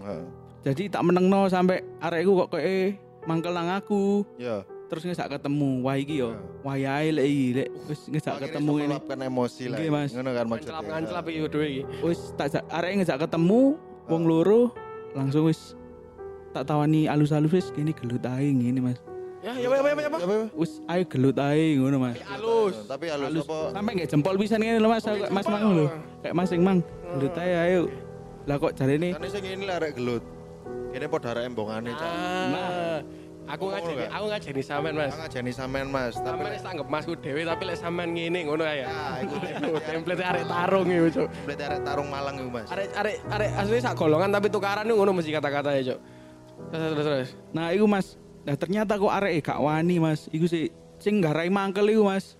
E: Jadi tak menengno sampai arekku kok kayak mangkel nang aku.
B: Ya.
E: terus ngejak ketemu wah iki yo
B: Ya.
E: wayahe lek iki lek wis ngejak
B: Akhirnya
E: ketemu ini
B: meluapkan emosi lah.
E: Nggih, Mas.
B: Ngono kan maksudnya.
C: Ngancelap ngancelap iki dhewe iki.
E: wis tak arek ngejak ketemu wong loro langsung wis tak tawani alus-alus wis kene gelut ae ngene Mas
C: Ya ya ya ya ya.
B: Apa, apa?
E: wis ayo gelut ae ngono Mas
C: Halus.
B: Tapi halus apa?
E: sampai nggak jempol pisan ngene lho Mas Mas Mang lho kayak masing Mang gelut ae ayo lah kok jarene
B: Kan sing ini lah arek gelut. Kene padha arek embongane cak.
C: Ah. Aku
B: Ngomong
C: ngajeni
B: gak?
C: aku ngajeni sampean Mas.
B: Aku ngajeni sampean Mas, tapi
C: Sampean wis anggap masku dhewe tapi lek sampean ngene ngono ya.
B: ya iku [laughs]
C: Template arek tarung iki, Cuk.
B: template arek tarung Malang iku Mas.
C: Arek arek arek asli sak golongan tapi tukaran itu ngono mesti kata-kata ya, Cuk. Terus terus terus.
E: nah iku Mas nah ternyata kok arek gak wani Mas iku sih sing garai mangkel iku Mas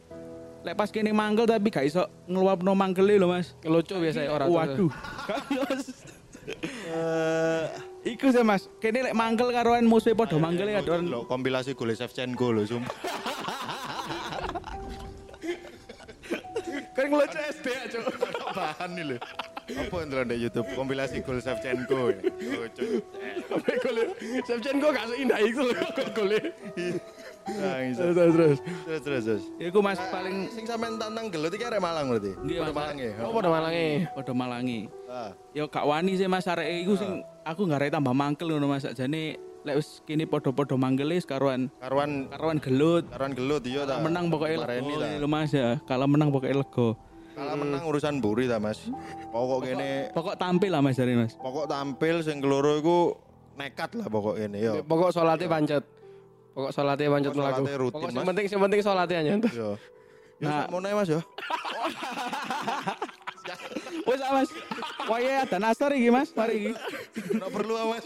E: lek pas kene mangkel tapi gak iso ngeluapno mangkele lho Mas
C: Lucu biasa ora.
E: Waduh. [laughs] Iku sih Mas, kene lek mangkel karoan musuhe padha mangkel ya kadoan.
B: Lho, kompilasi gol Shevchenko lho, sumpah. [laughs]
C: Kan ngelucu SD ya, Cuk.
B: Bahan nih lho. Apa yang terang di YouTube? Kompilasi gol Shevchenko. ya. Lucu.
C: Sampai gole. Shevchenko gak seindah itu lho gole.
B: Bangsat.
C: Terus terus terus.
B: Terus terus terus.
E: Iku Mas paling
B: Sing sampean tantang gelut iki arek Malang berarti. Padha
E: Mas.
B: Malang ya.
C: Oh pada malange.
E: padha malangi.
B: Ah.
E: Yo gak wani sih Mas arek iku sing aku gak arek tambah mangkel ngono Mas sakjane lek wis kene padha-padha mangkel wis karoan
B: Karuan
E: karoan gelut.
B: karuan gelut iya ta.
E: Menang pokoknya lego lho Mas ya. Kalau menang pokoknya lego.
B: Kalau menang urusan buri ta, Mas. Pokok kene
E: Pokok tampil lah Mas dari Mas.
B: pokok tampil sing keloro iku nekat lah pokok ini yo.
C: Pokok salate pancet. Pokok salate pancet
B: Pokok
C: mlaku.
B: salate rutin,
C: Pokok
B: Mas.
C: penting sing penting salate aja.
B: Yo. Yo
E: Nah.
B: sak mono ya, Mas yo. [laughs]
E: Wis ah, Mas. Wayahe ada nasar iki Mas, mari iki. [laughs]
B: Ora perlu ah, Mas.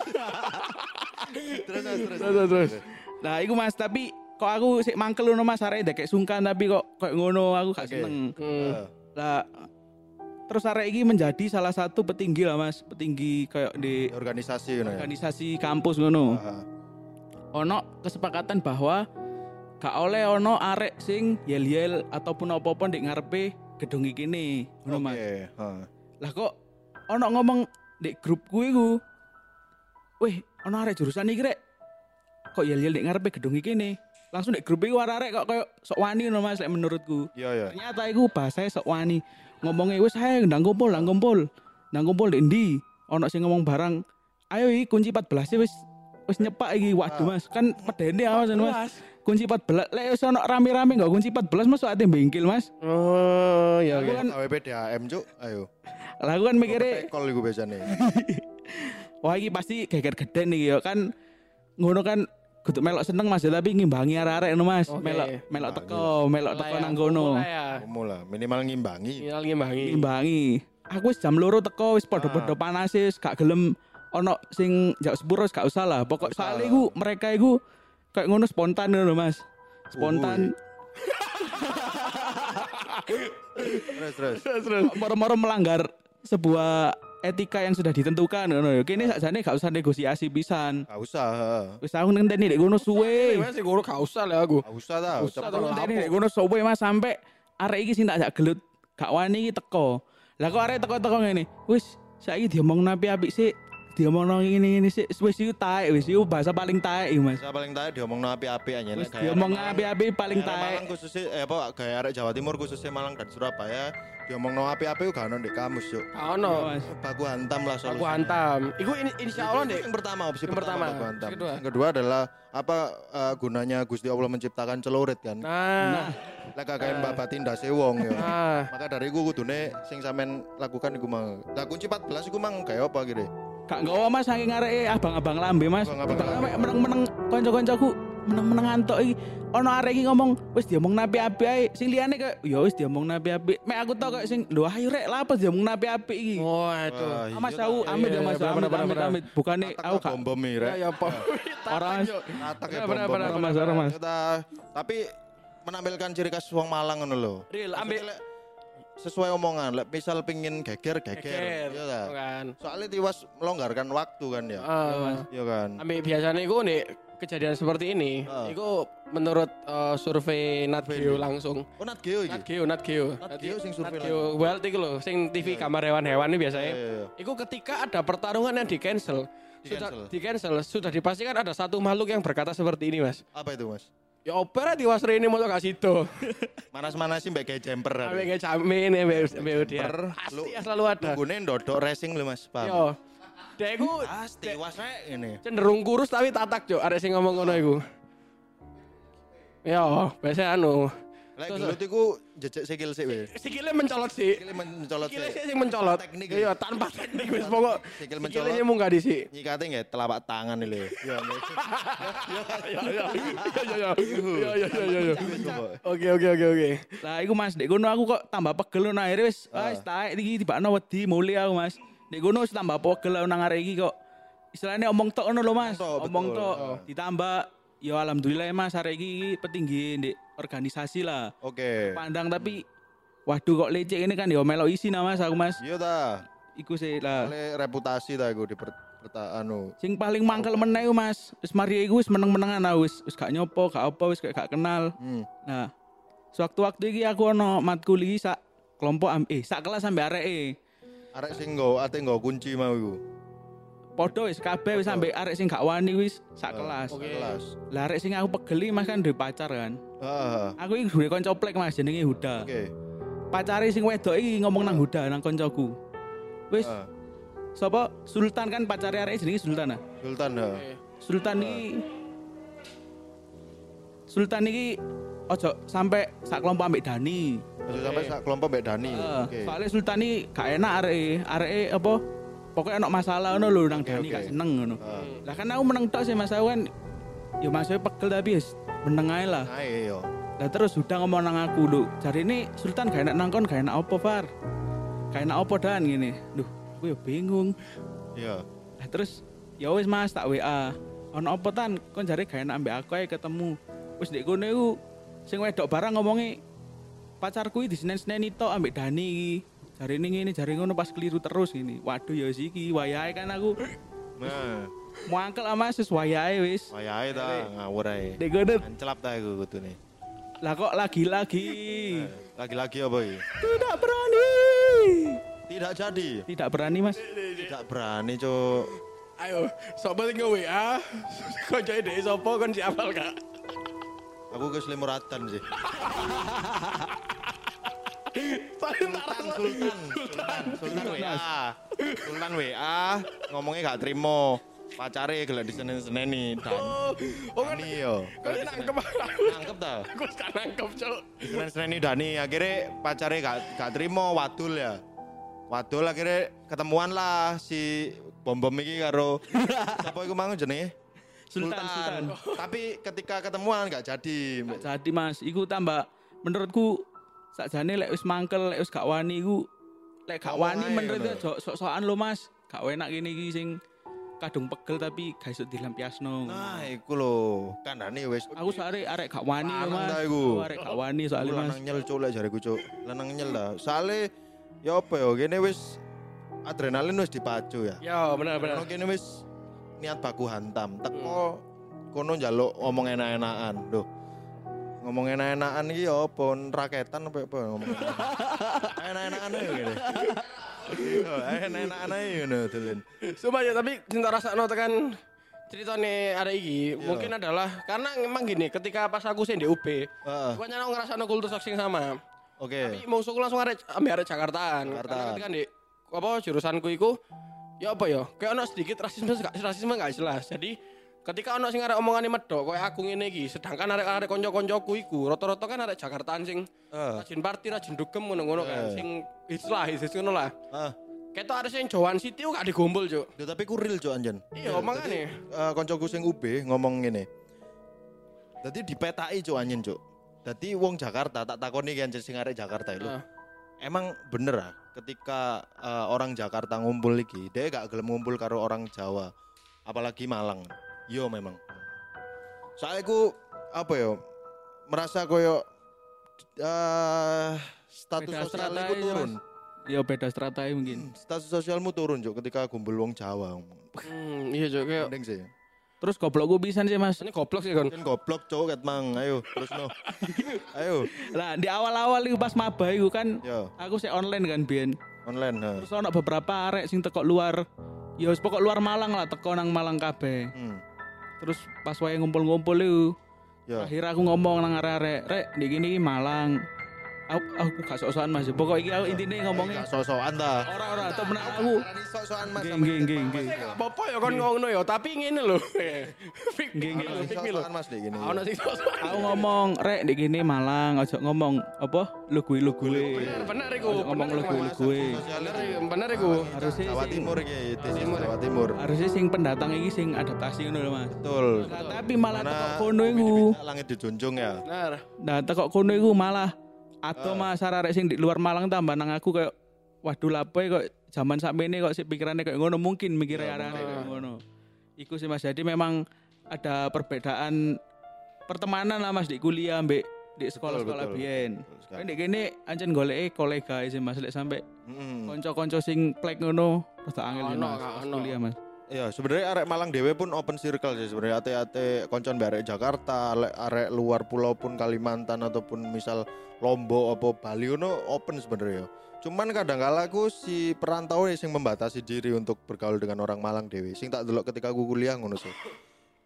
B: [laughs] terus Mas, terus.
C: Terus terus.
E: Nah, iku Mas, tapi kok aku sik mangkel ngono Mas arek ndek sungkan tapi kok kayak ngono aku gak seneng.
C: Hmm.
B: Ah.
E: Lah terus arek iki menjadi salah satu petinggi lah Mas, petinggi kayak di
B: organisasi ya.
E: organisasi kampus ngono. Ono kesepakatan bahwa gak oleh ono arek sing yel-yel ataupun apa-apa ndek ngarepe gedung iki nih, ngono Mas.
B: Oke, ah.
E: Lah kok ono ngomong di grupku iku. Wih, ono arek jurusan iki rek. Kok yel-yel ndek ngarepe gedung iki nih. Langsung di grup iku arek kok koyo sok wani ngono Mas lek menurutku.
B: Iya ya.
E: Ternyata iku bahasanya sok wani. Ngomongnya wis ae ndang kumpul, ndang kumpul. Ndang kumpul ndek ndi? Ono sing ngomong barang. Ayo iki kunci 14 wis wis nyepak iki. Waduh Mas, kan pedene awas Mas. Kunci 14. Lek wis ono rame-rame enggak kunci 14 Mas ate bengkel Mas.
C: Oh, iya oke.
E: kan
B: AWP DHM cuk, ayo.
E: lah aku kan mikirnya
B: Kol iku biasane. [laughs]
E: Wah iki pasti geger gede nih ya kan ngono kan kudu melok seneng Mas ya, tapi ngimbangi arek-arek ngono Mas.
C: Oke.
E: Melok melok
B: Ngimbangi.
E: teko, melok teko nang kono.
C: ya.
B: Umum lah, minimal ngimbangi.
C: Minimal ngimbangi.
E: Ngimbangi. Aku wis jam loro teko wis padha-padha panas wis gak gelem ono sing jak sepuro wis gak usah lah. Pokok soalnya iku mereka iku kayak ngono spontan ngono Mas. Spontan [laughs]
B: Terus terus.
E: moro-moro melanggar sebuah etika yang sudah ditentukan ngono ya. Kene sakjane gak usah negosiasi pisan.
B: Gak usah. heeh.
E: Wis aku ngenteni nek ngono suwe.
C: Sing ngono gak usah lah aku.
B: Gak usah tau.
C: Usah
B: lah.
E: Ngenteni nek ngono suwe Mas sampe arek iki sing tak jak gelut gak wani iki teko. Lah kok arek teko-teko ngene. Wis saiki diomongno api-apik sik. Diomongno ngene-ngene sik. Wis iku taek, wis iku bahasa paling taek iki Mas.
B: Saya paling tahu diomong api-api aja.
E: Wis diomong api-apik paling
B: Daerah
E: taek.
B: Malang khususnya eh apa gaya arek Jawa Timur khususnya Malang dan Surabaya diomongno api-api ku gak ono ndek kamus, Cuk.
C: Gak ono.
B: Baku hantam lah solusinya.
C: Aku hantam. Iku ini insya Allah
B: Itu
C: deh.
B: yang pertama opsi
C: Yang
B: pertama,
C: pertama.
B: baku hantam.
C: Yang kedua?
B: Yang kedua adalah apa eh, gunanya Gusti Allah menciptakan celurit kan.
C: Nah,
B: Lek kakain babat tindase wong ya.
C: nah.
B: Maka dari iku kudune sing sampean lakukan iku mang. Lah kunci 14 iku mang kayak apa gitu.
E: Gak nggawa mas saking areke abang-abang lambe mas.
B: Abang-abang
E: meneng-meneng kanca-kancaku meneng-meneng antok iki. Ono arek iki ngomong wis diomong napi api ae. Sing liyane kayak ya wis diomong napi api. Mek aku tok kayak sing lho ayo rek lapo diomong napi api iki.
C: Waduh.
B: Wah,
E: Mas
B: iya
E: aku
B: ta.
E: amit
C: Iya,
E: ya mas amit amit. Bukane aku gak
B: bom
C: Ya
B: rek.
C: ya apa? [laughs]
E: Orang, Mas.
C: Bener,
B: bom.
E: mas ora mas.
B: Tapi menampilkan ciri khas wong Malang ngono lho.
C: Real, ambil
B: sesuai omongan, lek misal pingin geger geger, iya ta?
C: Kan.
B: Soalnya tiwas melonggarkan waktu kan ya.
C: Ah.
B: Iya kan.
C: Ambil biasanya iku nih kejadian seperti ini,
B: Ah.
C: iku menurut eh, survei Natgeo
B: Survei.
C: langsung.
B: Oh Nat Geo iki.
C: Natgeo, Natgeo.
B: Natgeo sing survei
C: Natgeo World iku lho, sing TV gambar hewan-hewan ini biasanya.
B: Iya, iya, iya.
C: Iku ketika ada pertarungan yang di cancel, sudah
B: Di-cancel.
C: di cancel, sudah dipastikan ada satu makhluk yang berkata seperti ini, Mas.
B: Apa itu, Mas?
C: Ya opera di wasre ini mau gak situ. [laughs]
B: Manas-manasin mbek kayak jumper.
C: Ambil kayak jamin ya, mbak dia. Pasti selalu ada.
B: Lugune ndodok racing lho, Mas. Paham?
C: Yo. Dek iku
B: Pasti was rek ini.
C: cenderung kurus tapi tatak, Cuk. Ada sing ngomong ngono iku. Yo, biasa anu.
B: Lek gelut iku jejek sikil sik wis.
C: Sikilnya mencolot sih.
B: Sikile mencolot
C: Sikilnya
B: sik.
C: sih sing mencolot.
B: Teknik.
C: Iya, tanpa teknik wis pokok.
B: Sikil
C: Sikilnya
B: mencolot.
C: munggah di sih.
B: Nyikate nggak telapak tangan lho. [laughs] Iya,
C: Iya, iya. Iya, iya. Iya, iya, iya, iya.
B: Pokok.
C: Oke, oke, oke, oke.
E: Lah iku Mas, dek kono aku kok tambah pegel nang akhirnya wis
B: Ah.
E: wis taek iki tibakno wedi muli aku Mas. Kono wis tambah pegel aku nang arek iki kok. Istilahnya omong tok ngono lho Mas. Omong tok
B: Ah.
E: ditambah ya alhamdulillah ya, Mas arek iki petinggi ndek organisasi lah.
B: Oke.
E: Pandang tapi waduh kok lecek ini kan ya melo isi nah Mas aku Mas.
B: Iya ta.
E: Iku sih lah.
B: Reputasi ta iku di anu.
E: Sing paling mangkel meneh iku Mas. Wis mari iku wis meneng-menengan wis wis gak nyopo, gak apa wis gak kenal.
B: Hmm.
E: Nah, sewaktu-waktu iki aku ono matkul iki sak kelompok eh sak kelas sampe areke.
B: Arek sing nggo ate nggo kunci mau iku.
E: Padha wis kabeh wis sampe arek sing gak wani wis sak kelas.
B: Oke. Kelas.
E: Lah arek sing aku pegeli Mas kan duwe pacar kan.
B: Heeh.
E: Aku iki duwe kanca plek Mas jenenge Huda.
B: Oke.
E: Pacare sing wedok iki ngomong nang Huda nang kancaku. Wis sapa Sultan kan pacare arek jenenge Sultan ah.
B: Sultan heeh.
E: Sultan iki Sultan iki ojo sampai sak kelompok ambek Dani.
B: Aja sampai sak kelompok mbek Dani.
E: Heeh,
B: Oke.
E: Soalnya Sultan iki gak enak areke, areke apa? Pokoknya enak masalah ngono lho nang Dani
B: oke.
E: gak seneng ngono.
B: Heeh.
E: Lah kan aku meneng tok sih Mas aku kan ya Mas aku pegel tapi wis meneng ae lah.
B: Ae yo.
E: Lah terus udah ngomong nang aku lho, jari ini Sultan gak enak nangkon, gak enak apa Far? Gak enak apa dan gini. Duh, aku ya bingung.
B: Iya.
E: Lah terus ya wis Mas tak WA. Ono apa tan? Kon jare gak enak ambek aku ae ketemu. Wis ndek kono iku sing wedok barang ngomongi pacarku iki di Senin-Senin tok ambek Dani iki. Jare ini ngene, jare ngono pas keliru terus gini. Waduh ya wis iki wayahe kan aku
B: Nah,
E: mau angkel ama wis wayahe wis.
B: wayahe ta ngawur ae.
E: Ndek kono
B: Ancelap ta iku kudune.
E: lah kok lagi-lagi
B: Lagi-lagi apa iki?
E: tidak berani.
B: Tidak jadi.
E: Tidak berani Mas.
B: Tidak berani, Cuk.
C: Ayo, sing nge WA? [laughs] Koncoe dhek sopo kon si apal gak?
B: Aku ke Slimuratan sih.
C: Sultan,
B: Sultan, Sultan, Sultan, Sultan WA. Sultan WA ngomongnya gak terima. Pacare gelek di Senin-Senin nih dan
C: Oh kan
B: Dani yo.
C: Kau nangkep
B: Nangkep ta?
C: Aku gak nangkep, Cuk.
B: Di Senin-Senin nih Dani akhirnya pacare gak gak terima wadul ya. Wadul akhirnya ketemuan lah si bom-bom iki karo [laughs] siapa iku mang jenenge?
E: Sultan, Sultan. [laughs]
B: Tapi ketika ketemuan gak jadi.
E: Jadi Mas, iku tambah menurutku sakjane lek wis mangkel, lek wis gak wani iku lek gak wani menurutku aja sok-sokan lo Mas. Gak enak gini iki sing kadung pegel tapi gak iso dilampiasno.
B: Nah, iku lho. Kandhane wis
E: Aku soalnya arek gak wani Mas. Aku arek gak wani soalnya Mas.
B: lanang nyel cuk lek jariku cuk. Lanang nyel lah. Soale ya apa ya kene wis adrenalin wis dipacu ya.
C: Yo, bener bener.
B: kene wis niat baku hantam. Teko kono njaluk ngomong enak-enakan. Loh. Ngomong enak-enakan iki ya apa raketan apa apa ngomong. [laughs] Enak-enakan ngene. Iya, enak-enakan ae ngono dolen.
C: Sumpah ya, tapi cinta rasakno tekan ceritane ada iki mungkin adalah karena memang gini ketika pas aku sih di UB aku ngerasa kultur shock sing sama
B: Oke.
C: Tapi musuhku langsung arek ambek arek Jakartaan.
B: Jakarta.
C: Ketika di apa jurusanku iku ya apa ya? Kayak ono sedikit rasisme rasisme gak jelas. Jadi ketika ono sing arek omongane medok koyo aku ngene iki, sedangkan arek-arek kanca-kancaku iku rata-rata kan arek Jakartaan sing
B: Eh.
C: rajin party, rajin dugem ngono-ngono kan.
B: Eh.
C: Sing hits lah, hits ngono lah.
B: Ah,
C: Ketok Jawan City ku gak digombol, Cuk.
B: ya tapi ku real anjen.
C: Iya, makane.
B: Eh, koncoku sing UB ngomong ngene. Dadi dipetaki cok anjen cok. Dadi wong Jakarta tak takoni ki anjen sing arek Jakarta itu.
C: Ah.
B: Emang bener ah ketika eh, orang Jakarta ngumpul iki, dia gak gelem ngumpul karo orang Jawa. Apalagi Malang. Yo memang. Soalnya ku apa ya? Merasa koyo eh status
E: Beda
B: sosial
E: aja,
B: turun.
E: Ya beda strata mungkin.
B: Status sosialmu turun cok ketika kumpul wong Jawa.
C: Hmm, iya, Cuk. Kayak
B: Mending sih.
E: Terus goblok gue pisan sih mas.
C: ini goblok sih kan.
B: Kan goblok cowok ket mang. Ayo, terus no. [laughs] Ayo.
E: Lah di awal-awal itu pas maba itu kan
B: Yo,
E: aku sih online kan Bian.
B: online ha.
E: Terus ono beberapa arek sing teko luar. Ya wis pokok luar Malang lah teko nang Malang kabeh.
B: Hmm.
E: Terus pas wae ngumpul-ngumpul itu
B: Yo.
E: akhirnya aku ngomong nang arek-arek, "Rek, di gini Malang." Aku aku gak sok-sokan Mas. Pokok iki aku intine ngomongnya
B: Gak sok-sokan ta.
E: ora-ora temen aku.
B: sok-sokan Mas.
E: Nggih, nggih, nggih.
C: Apa ya kon ngono ya, tapi ngene lho. [laughs]
E: Nggih, nggih.
C: lho.
B: Sok-sokan Mas dek gini.
C: Ono sing sok-sokan.
E: Aku ngomong, "Rek, di gini Malang." Ojo ngomong apa? Lu gue lu gue.
C: Bener, bener iku.
E: Ngomong lu gue lu gue.
C: Bener iku.
E: Harusnya
B: Jawa Timur iki. Jawa Timur.
E: Harusnya sing pendatang iki sing adaptasi ngono lho, Mas.
B: Betul.
E: Nah, tapi malah
B: Karena
E: teko kono iku.
B: langit dijunjung ya.
C: Bener.
E: Nah, teko kono iku malah atau mas arek sing di luar Malang tambah nang aku kayak waduh lapo kok zaman sakmene kok sih pikirannya kayak ngono mungkin mikirnya arek kayak ngono. Iku sih Mas. Jadi memang ada perbedaan pertemanan lah Mas di kuliah mbek di sekolah-sekolah biyen. Kan di kene ancen goleke kolega sih Mas lek sampe
B: Mm-mm.
E: kanca-kanca sing plek ngono rada angel sih,
C: Ono,
E: Mas.
C: ono.
E: Kuliah Mas.
B: Ya sebenarnya arek Malang dewe pun open circle sih sebenarnya ate-ate koncon mbak arek Jakarta, arek, luar pulau pun Kalimantan ataupun misal Lombok apa Bali ono open sebenarnya. Cuman kadang kala aku si perantau sing membatasi diri untuk bergaul dengan orang Malang dewe. Sing tak delok ketika aku kuliah ngono sih.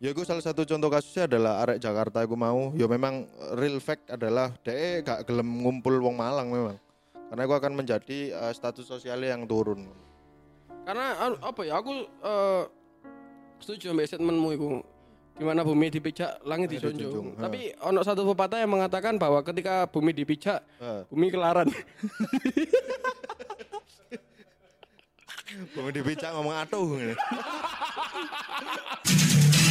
B: Ya gue salah satu contoh kasusnya adalah arek Jakarta aku mau. Ya memang real fact adalah DE gak gelem ngumpul wong Malang memang. Karena aku akan menjadi eh, status sosialnya yang turun.
C: Karena anu, apa ya aku eh, setuju ambek statementmu iku. Gimana bumi dipijak, langit dijunjung. Tapi ono satu pepatah yang mengatakan bahwa ketika bumi dipijak, bumi kelaran. [laughs]
B: Mau dipicak ngomong atuh. [laughs]